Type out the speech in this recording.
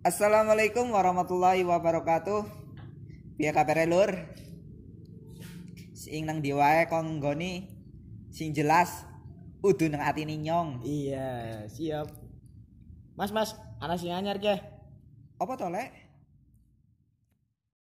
Assalamualaikum warahmatullahi wabarakatuh. Piye kabare lur? Sing nang ndi wae sing jelas udu nang atine nyong. Iya, siap. Mas, Mas, ana sing anyar ke? Apa to, Lek?